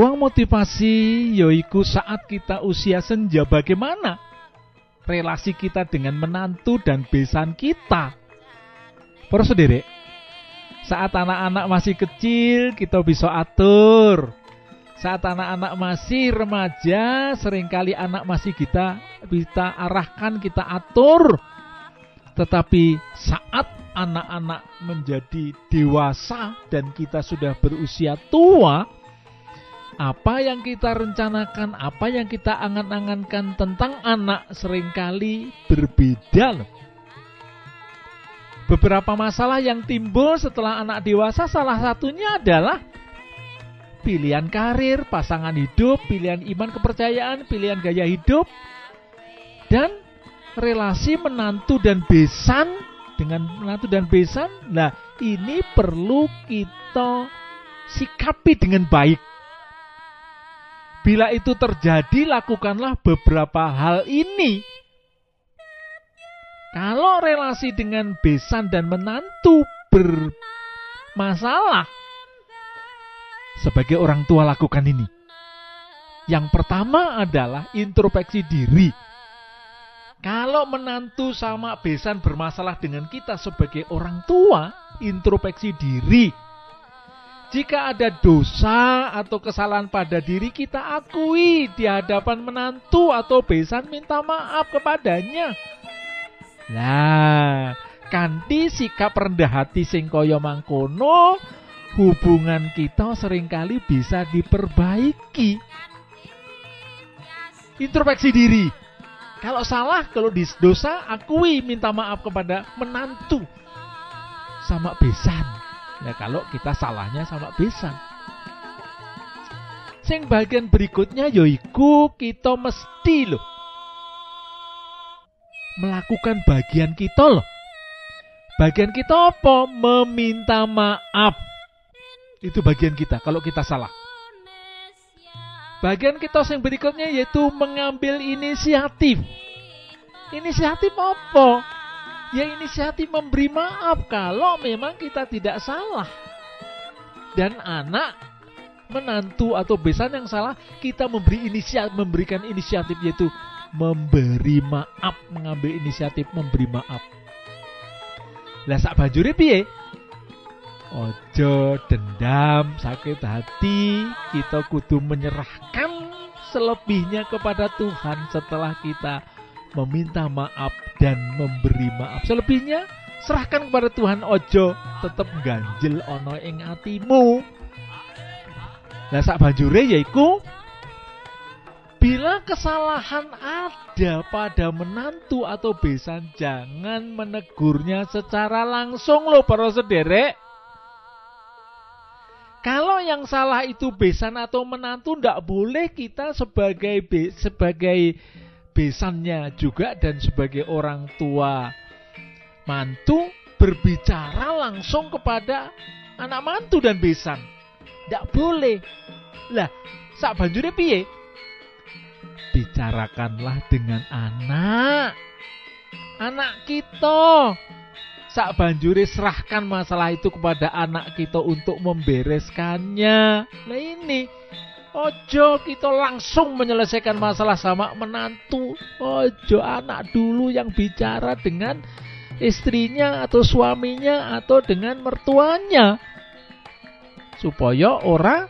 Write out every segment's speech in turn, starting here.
Ruang motivasi yaiku saat kita usia senja bagaimana relasi kita dengan menantu dan besan kita. Para sederek, saat anak-anak masih kecil kita bisa atur. Saat anak-anak masih remaja, sering kali anak masih kita kita arahkan, kita atur. Tetapi saat anak-anak menjadi dewasa dan kita sudah berusia tua, apa yang kita rencanakan, apa yang kita angan-angankan tentang anak sering kali berbeda loh. Beberapa masalah yang timbul setelah anak dewasa salah satunya adalah pilihan karir, pasangan hidup, pilihan iman kepercayaan, pilihan gaya hidup, dan relasi menantu dan besan dengan menantu dan besan. Nah, ini perlu kita sikapi dengan baik. Bila itu terjadi, lakukanlah beberapa hal ini. Kalau relasi dengan besan dan menantu bermasalah, sebagai orang tua lakukan ini. Yang pertama adalah introspeksi diri. Kalau menantu sama besan bermasalah dengan kita sebagai orang tua, introspeksi diri. Jika ada dosa atau kesalahan pada diri kita akui di hadapan menantu atau besan minta maaf kepadanya. Nah, kanthi sikap rendah hati sing kaya mangkono, hubungan kita sering kali bisa diperbaiki. Introspeksi diri. Kalau salah, kalau di dosa, akui minta maaf kepada menantu sama besan. Ya kalau kita salahnya sama besan. Sing bagian berikutnya yoiku kita mesti loh melakukan bagian kita loh. Bagian kita apa? Meminta maaf. Itu bagian kita kalau kita salah. Bagian kita yang berikutnya yaitu mengambil inisiatif. Inisiatif apa? Ya inisiatif memberi maaf kalau memang kita tidak salah. Dan anak menantu atau besan yang salah kita memberi inisiatif memberikan inisiatif yaitu memberi maaf mengambil inisiatif memberi maaf lah sak banjure piye ojo dendam sakit hati kita kudu menyerahkan selebihnya kepada Tuhan setelah kita meminta maaf dan memberi maaf selebihnya serahkan kepada Tuhan ojo tetap ganjel ono ing atimu lah sak banjure yaiku Bila kesalahan ada pada menantu atau besan, jangan menegurnya secara langsung loh para sederek. Kalau yang salah itu besan atau menantu, tidak boleh kita sebagai sebagai besannya juga dan sebagai orang tua mantu berbicara langsung kepada anak mantu dan besan. Tidak boleh. Lah, sak banjure piye? bicarakanlah dengan anak. Anak kita. Sak banjuri serahkan masalah itu kepada anak kita untuk membereskannya. Nah ini, ojo kita langsung menyelesaikan masalah sama menantu. Ojo anak dulu yang bicara dengan istrinya atau suaminya atau dengan mertuanya. Supaya orang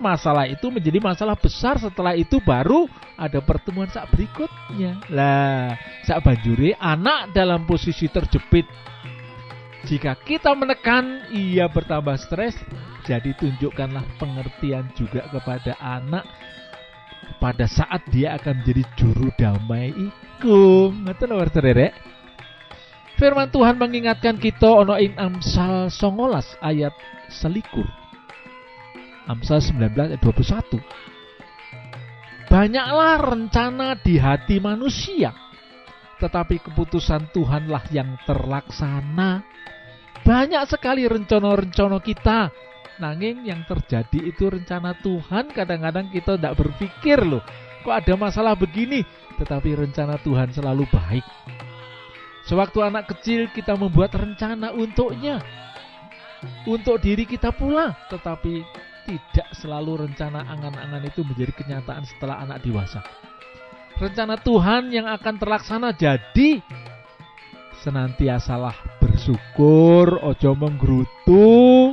masalah itu menjadi masalah besar setelah itu baru ada pertemuan saat berikutnya lah saat banjuri anak dalam posisi terjepit jika kita menekan ia bertambah stres. Jadi tunjukkanlah pengertian juga kepada anak pada saat dia akan menjadi juru damai rek Firman Tuhan mengingatkan kita ono ing Amsal 19 ayat selikur. Amsal 19 ayat 21 Banyaklah rencana di hati manusia Tetapi keputusan Tuhanlah yang terlaksana. Banyak sekali rencana-rencana kita. Nanging yang terjadi itu rencana Tuhan. Kadang-kadang kita tidak berpikir loh Kok ada masalah begini? Tetapi rencana Tuhan selalu baik. Sewaktu anak kecil kita membuat rencana untuknya. Untuk diri kita pula. Tetapi tidak selalu rencana angan-angan itu menjadi kenyataan setelah anak dewasa. Rencana Tuhan yang akan terlaksana jadi senantiasalah bersyukur, ojo menggerutu.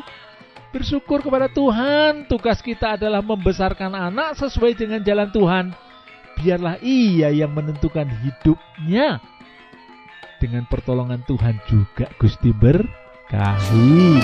Bersyukur kepada Tuhan, tugas kita adalah membesarkan anak sesuai dengan jalan Tuhan. Biarlah ia yang menentukan hidupnya. Dengan pertolongan Tuhan juga Gusti berkahi.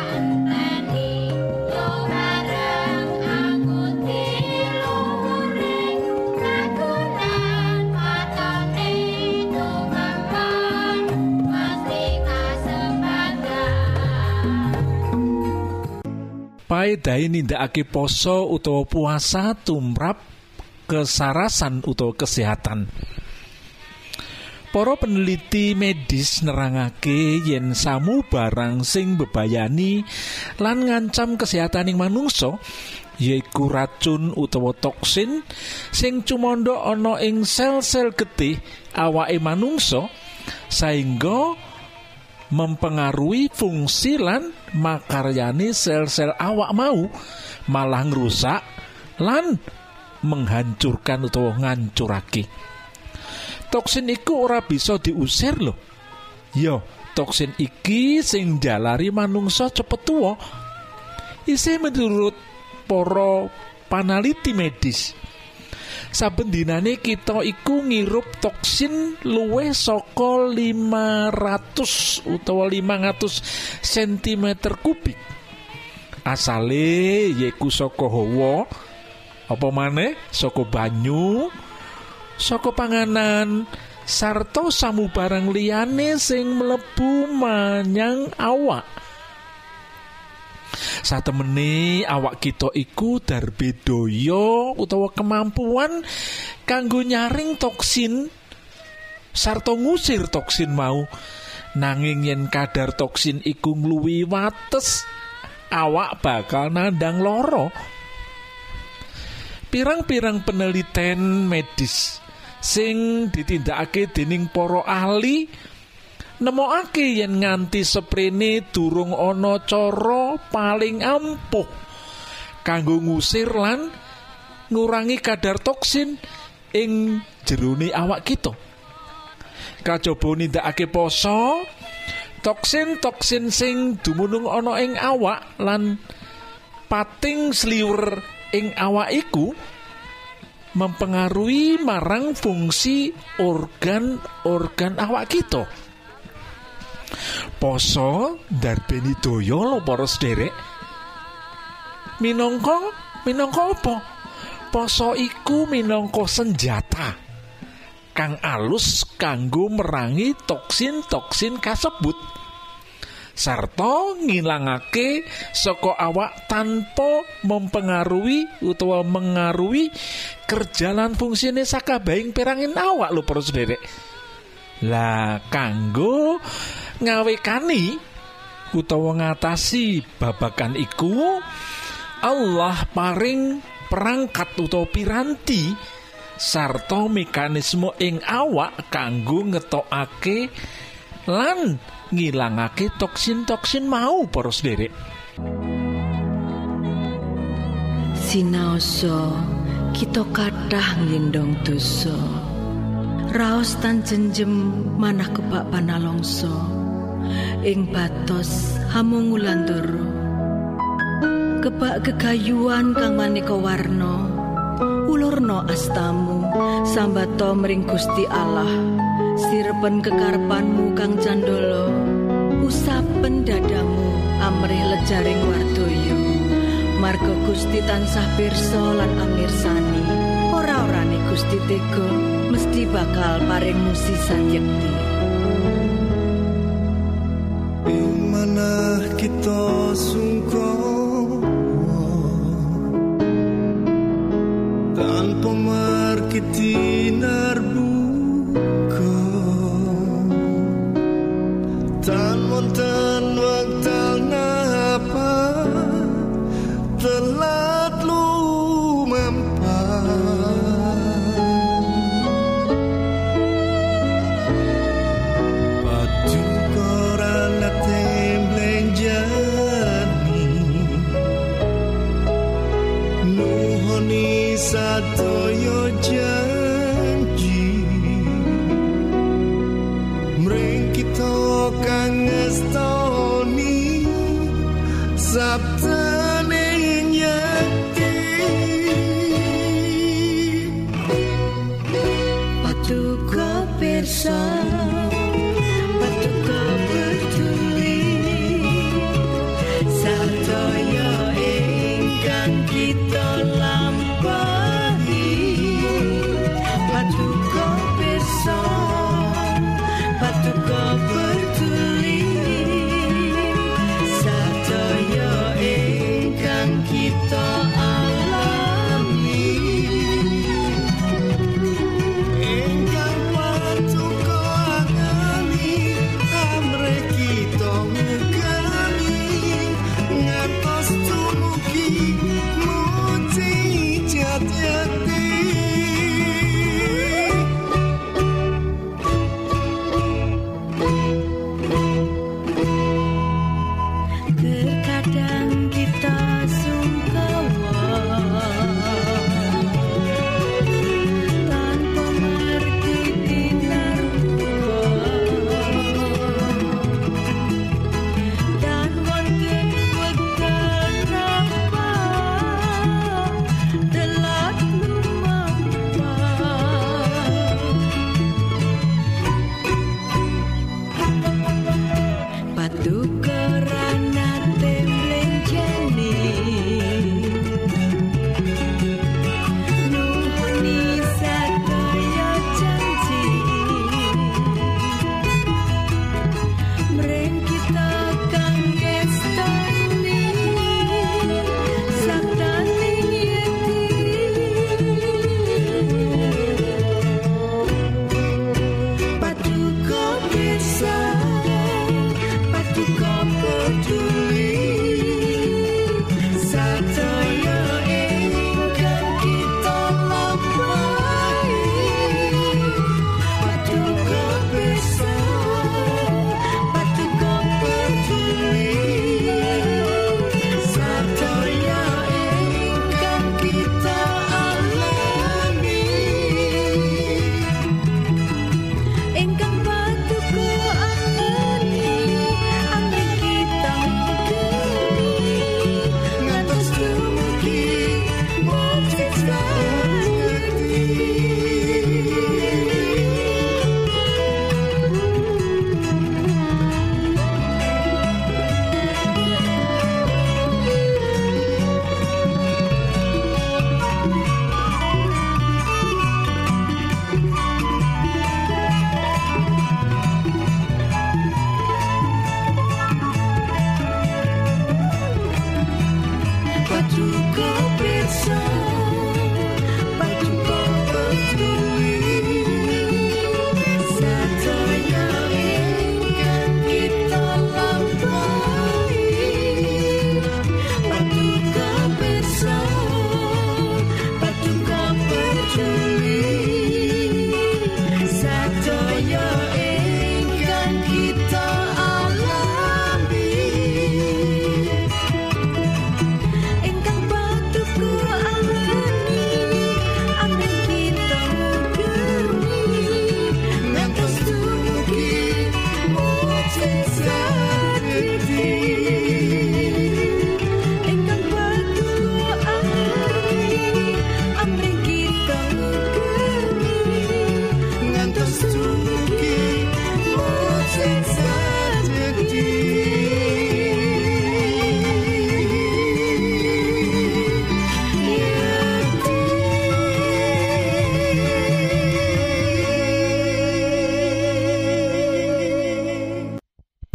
paedahe nindakake poso utawa puasa tumrap kesarasan utawa kesehatan. Para peneliti medis nerangake yen samu barang sing bebayani lan ngancam kesehatan ing manungsa yaiku racun utawa toksin sing cumanda ana ing sel-sel getih awake manungsa saengga mempengaruhi fungsi lan makaryani sel-sel awak mau malah ngrusak lan menghancurkan utawa ngancurake. Toksin iku ora bisa diusir loh yo toksin iki sing jalari manungsa cepet tua isih menurut para panaliti medis saben dinane kita iku ngirup toksin luwih saka 500 utawa 500 cm kubik. Asale yaiku saka hawa apa maneh? Saka banyu saka panganan sarta samubarang liyane sing mlebu manyang awak satemene awak kita iku darbe daya utawa kemampuan kanggo nyaring toksin. Sarta ngusir toksin mau. Nanging yen kadar toksin iku ngluwi wates awak bakal nandang loro pirang-pirang penelitian medis sing ditindakake dening para ahli nemokake yen nganti seprene durung ana cara paling ampuh kanggo ngusir lan ngurangi kadar toksin ing jerone awak kita kajaba nindakake poso toksin-toksin sing dumunung ana ing awak lan pating sliwer ing awak iku mempengaruhi marang fungsi organ-organ awak kita. Poso darbeni daya lho para sederek. Minangka minangka apa? Poso iku minangka senjata kang alus kanggo merangi toksin-toksin kasebut. Sarta ngilangake saka awak tanpa mempengaruhi utawa mengaruhi kerjalan fungsine sakabehing perangin awak lho para sederek. Lah kanggo ngawekani utawa ngatasi babakan iku Allah paring perangkat utawa piranti sarta mekanisme ing awak kanggo ngetokake lan ngilangake toksin-toksin mau para sederek. Sinaosa kita kathah nglindong dosa. Raos tan jenjem manah kebak panalongso ing batos hamungulandoro kebak gegayuan kang maneka warna ulurno astamu sambato mring Gusti Allah. Sirepen kekarepanmu kang candolo usapen dadamu amrih lejaring wardoyo. Margo Gusti tansah pirsa lan amirsani ora-orane Gusti Tego mesti bakal paring musisan yekti. Ing manah kita sungkoh tanpa markiti up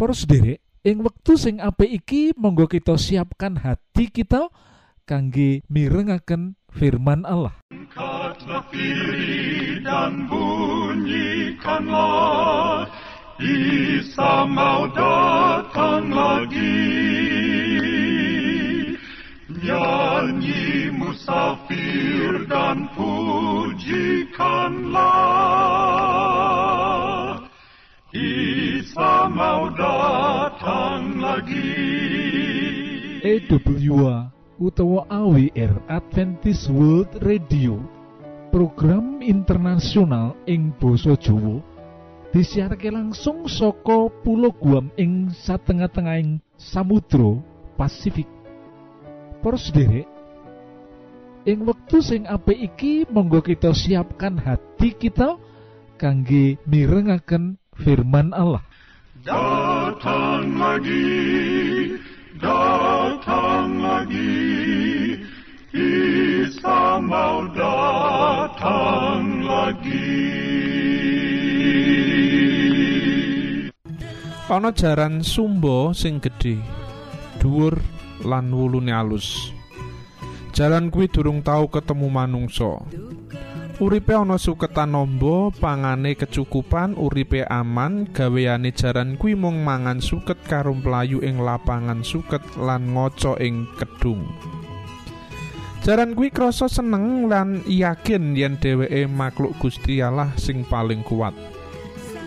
Para sederek, ing wektu sing apik iki monggo kita siapkan hati kita kangge mirengaken firman Allah. Dan bunyikanlah Isa mau datang lagi Nyanyi musafir dan pujikanlah EWA utawa AWR Adventist World Radio. Program internasional ing basa Jawa. Disiarke langsung saka Pulau Guam ing satengah-tengahing Samudra Pasifik. Para sederek ing wektu sing apik iki monggo kita siapkan hati kita kangge mirengaken firman Allah. Datang lagi, datang lagi, Isa mau datang lagi. Ana jaran sumba sing gedhe, dhuwur lan wulune alus. Jaran kuwi durung tau ketemu manungsa. Uripe ana suketan amba, pangane kecukupan, uripe aman, gaweane jaran kuwi mung mangan suket karo mlayu ing lapangan suket lan ngaca ing kedung. Jaran kuwi krasa seneng lan yakin yen dheweke makhluk Gusti Allah sing paling kuat.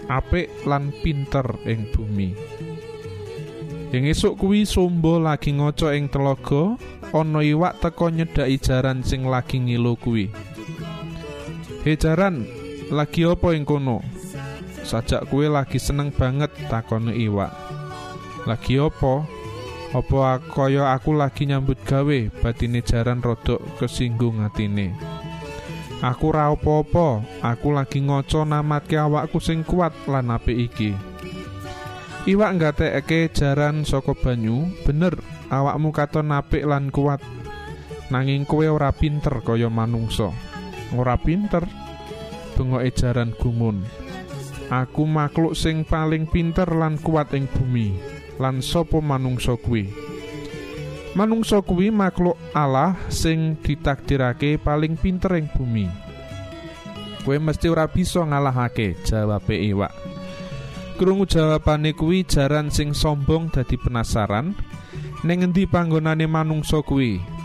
Apik lan pinter ing bumi. Ing esuk kuwi Sombo lagi ngaca ing telaga, ana iwak teka nyedhaki jaran sing lagi ngilo kuwi. He jaran, lagi apa ing kono? Sajak kue lagi seneng banget takone iwak. Lagi? Apa ak- kaya aku lagi nyambut gawe batine jaran rodok kesinggung atine. Aku ra apa-apa, aku lagi ngaca namatke awakku sing kuat lan apik iki. Iwak nggatekake jaran saka banyu, bener awakmu katon apik lan kuat. Nanging kowe ora pinter kaya manungsa. Ora pinter. Bengoke jaran gumun. Aku makhluk sing paling pinter lan kuat ing bumi. Lan sapa manungsa kuwi? Manungsa kuwi makhluk Allah sing ditakdirake paling pinter ing bumi. Kowe mesti ora bisa ngalahake, jawabe iwak. Krungu jawabane kuwi jaran sing sombong dadi penasaran. Ning endi panggonane manungsa kuwi?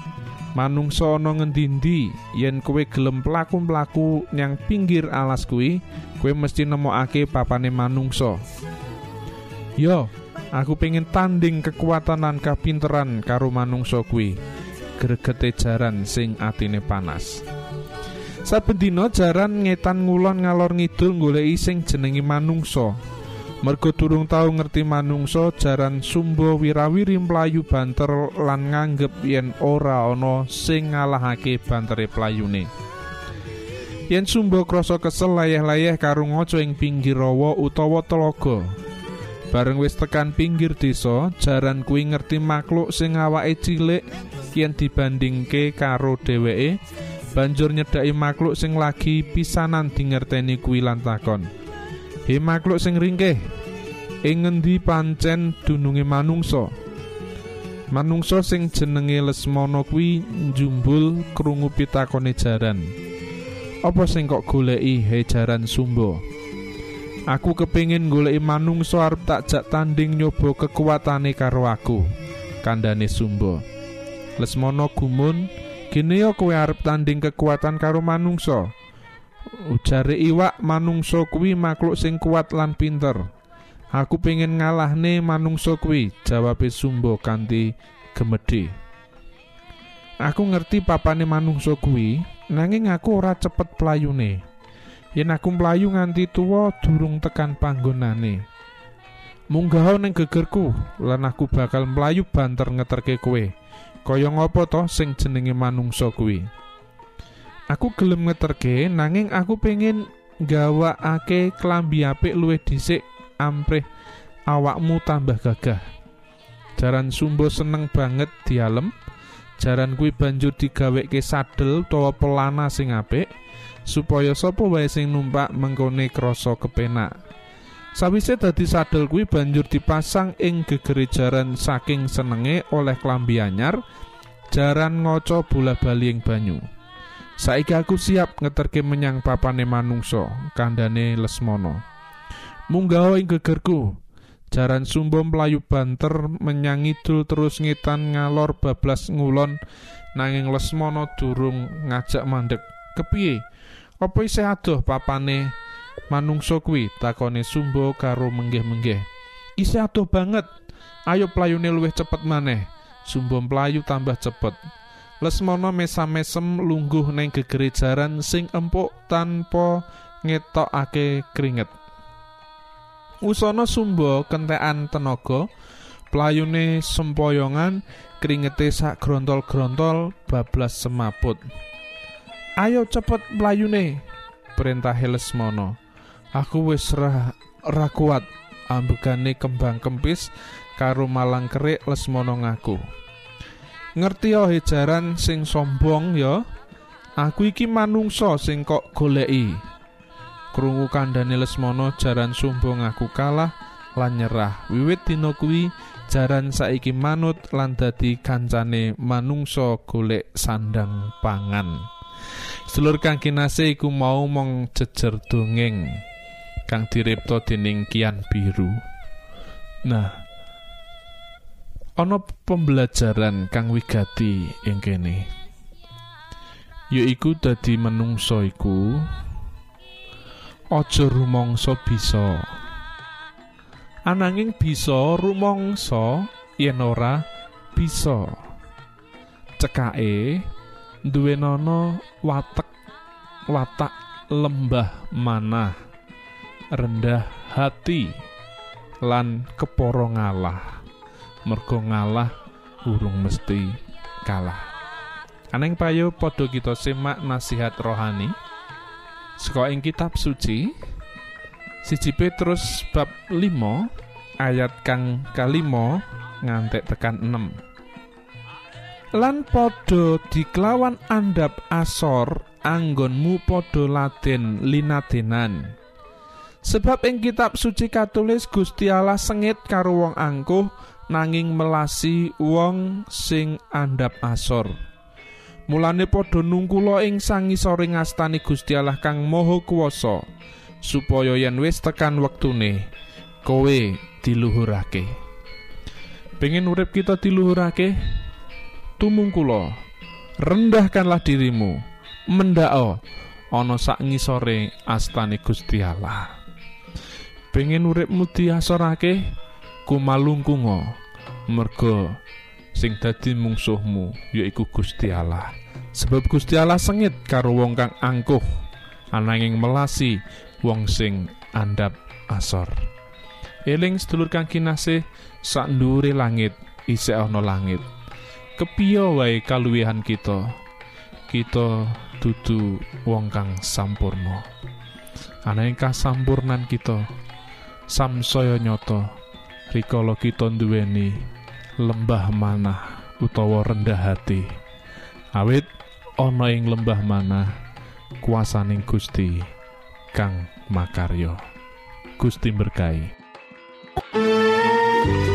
Manungsa ana ngendi-endi yen kowe gelem mlaku-mlaku nyang pinggir alas kuwi, kowe mesti nemokake papane manungsa. Yo, aku pengen tanding kekuatan lan kapinteran karo manungsa kuwi. Gregete jaran sing atine panas. Saben dina jaran ngetan ngulon ngalor ngidul goleki sing jenenge manungsa. Mergo durung tau ngerti manungsa jaran sumba wirawiri mlayu banter lan nganggep yen ora ana sing ngalahake bantere playune. Yen sumba krasa kesel layah-layah karo ngaca ing pinggir rawa utawa telaga. Bareng wis tekan pinggir desa, jaran kuwi ngerti makhluk sing awake cilik yen dibandingke karo dheweke, banjur nyedhaki makhluk sing lagi pisanan dingerteni kuwi lan takon. He makhluk sing ringkeh, ing ngendi pancen dununge manungsa? Manungsa sing jenenge Lesmana kuwi njumbul krungu pitakone jaran. Apa sing kok goleki he jaran sumba? Aku kepingin goleki manungsa arep tak jak tanding nyoba kekuatane karo aku. Kandane sumba. Lesmana gumun, "Gene yo kowe arep tanding kekuatan karo manungsa?" Ujare iwak manungsa kuwi makhluk sing kuat lan pinter. Aku pengen ngalahne manungsa kuwi, jawabe Sumba kanthi gemedhe. Aku ngerti papane manungsa kuwi, nanging aku ora cepet playune. Yen aku mlayu nganti tuwa durung tekan panggonane. Munggah ning gegerku lan aku bakal mlayu banter ngeterke kowe. Kaya ngapa to sing jenenge manungsa kuwi? Aku gelem ngeterke nanging aku pengen gawakake klambi apik luwih dhisik amprih awakmu tambah gagah. Jaran Sumba seneng banget dialem. Jaran kuwi banjur digaweke sadel utawa pelana sing apik supaya sapa wae sing numpak mengkone krasa kepenak. Sawise dadi sadel kuwi banjur dipasang ing gegere jaran saking senenge oleh klambi anyar, jaran ngaca bola-bali ing banyu. Saiki aku siap ngeterke menyang papane manungsa, kandhane Lesmana. Munggah ing gegerku. Jaran sumbo mlayu banter menyang idul terus ngetan ngalor bablas ngulon nanging Lesmana durung ngajak mandek. Kepiye? Apa isih adoh papane manungsa kuwi? Takone sumbo karo menggeh-menggeh. Isih adoh banget. Ayo playune luwih cepet maneh. Sumbo mlayu tambah cepet. Lesmana mesam-mesem lungguh neng gegere jaran sing empuk tanpa ngetokake keringet. Usana sumba kentekan tenaga, playune sempoyongan, kringete sak grontol-grontol bablas semaput. Ayo cepet playune, perintah Lesmana. Aku wis ra kuat, ambegane kembang kempis karo malang kerik Lesmana ngaku. Ngerti oh jaran sing sombong ya. Aku iki manungsa sing kok goleki. Krungu kandhane Lesmana jaran sumbo ngaku kalah lan nyerah. Wiwit dina kuwi jaran saiki manut lan dadi kancane manungsa golek sandang pangan. Sedulur kang kinasih iku mau mong jejer dongeng kang diripta dening Kian Biru. Nah, ana pembelajaran kang wigati ing kene. Yaiku dadi menungso iku aja rumangsa bisa. Ananging bisa rumangsa yen ora bisa. Cekake duwenono watek watak lembah manah rendah hati lan keporo ngalah mergo ngalah urung mesti kalah. Aneng payo padha kita simak nasihat rohani. Saka ing kitab suci siji Petrus bab 5 ayat kang kalimo ngantek tekan 6 lan padha diklawan andap asor anggonmu padha laden linadenan. Sebab ing kitab suci katulis Gusti Allah sengit karo wong angkuh nanging melasi wong sing andap asor. Mulane padha nungkula ing sangisoring ngastani Gusti Allah kang Maha Kuwasa supaya yen wis tekan wektune kowe diluhurake. Pengen urip kita diluhurake? Tumungkula rendahkanlah dirimu mendao ana sak ngisore astane Gusti Allah. Pengen uripmu diasorake kumalungkunga merga sing dadi mungsuhmu yaiku Gusti Allah. Sebab Gusti Allah sengit karo wong kang angkuh ananging melasi wong sing andap asor. Eling sedulur kang kinasih sak langit isih ana langit. Kepiye wae kaluwihan kita? Kita dudu wong kang sampurna. Ananging kasampurnan kita samsaya nyata rikala kita duweni lembah manah utawa rendah hati. Awit ana ing lembah manah kuasaning Gusti kang makarya. Gusti berkahi. Gusti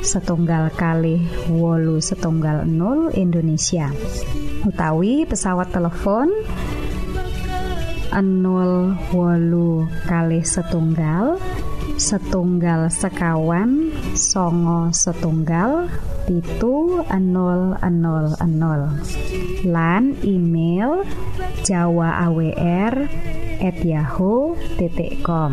setunggal kali wolu setunggal 0 Indonesia. Utawi pesawat telepon enol wolu kalih setunggal setunggal sekawan songo setunggal pitu enol enol enol lan email jawa awr at yahoo.com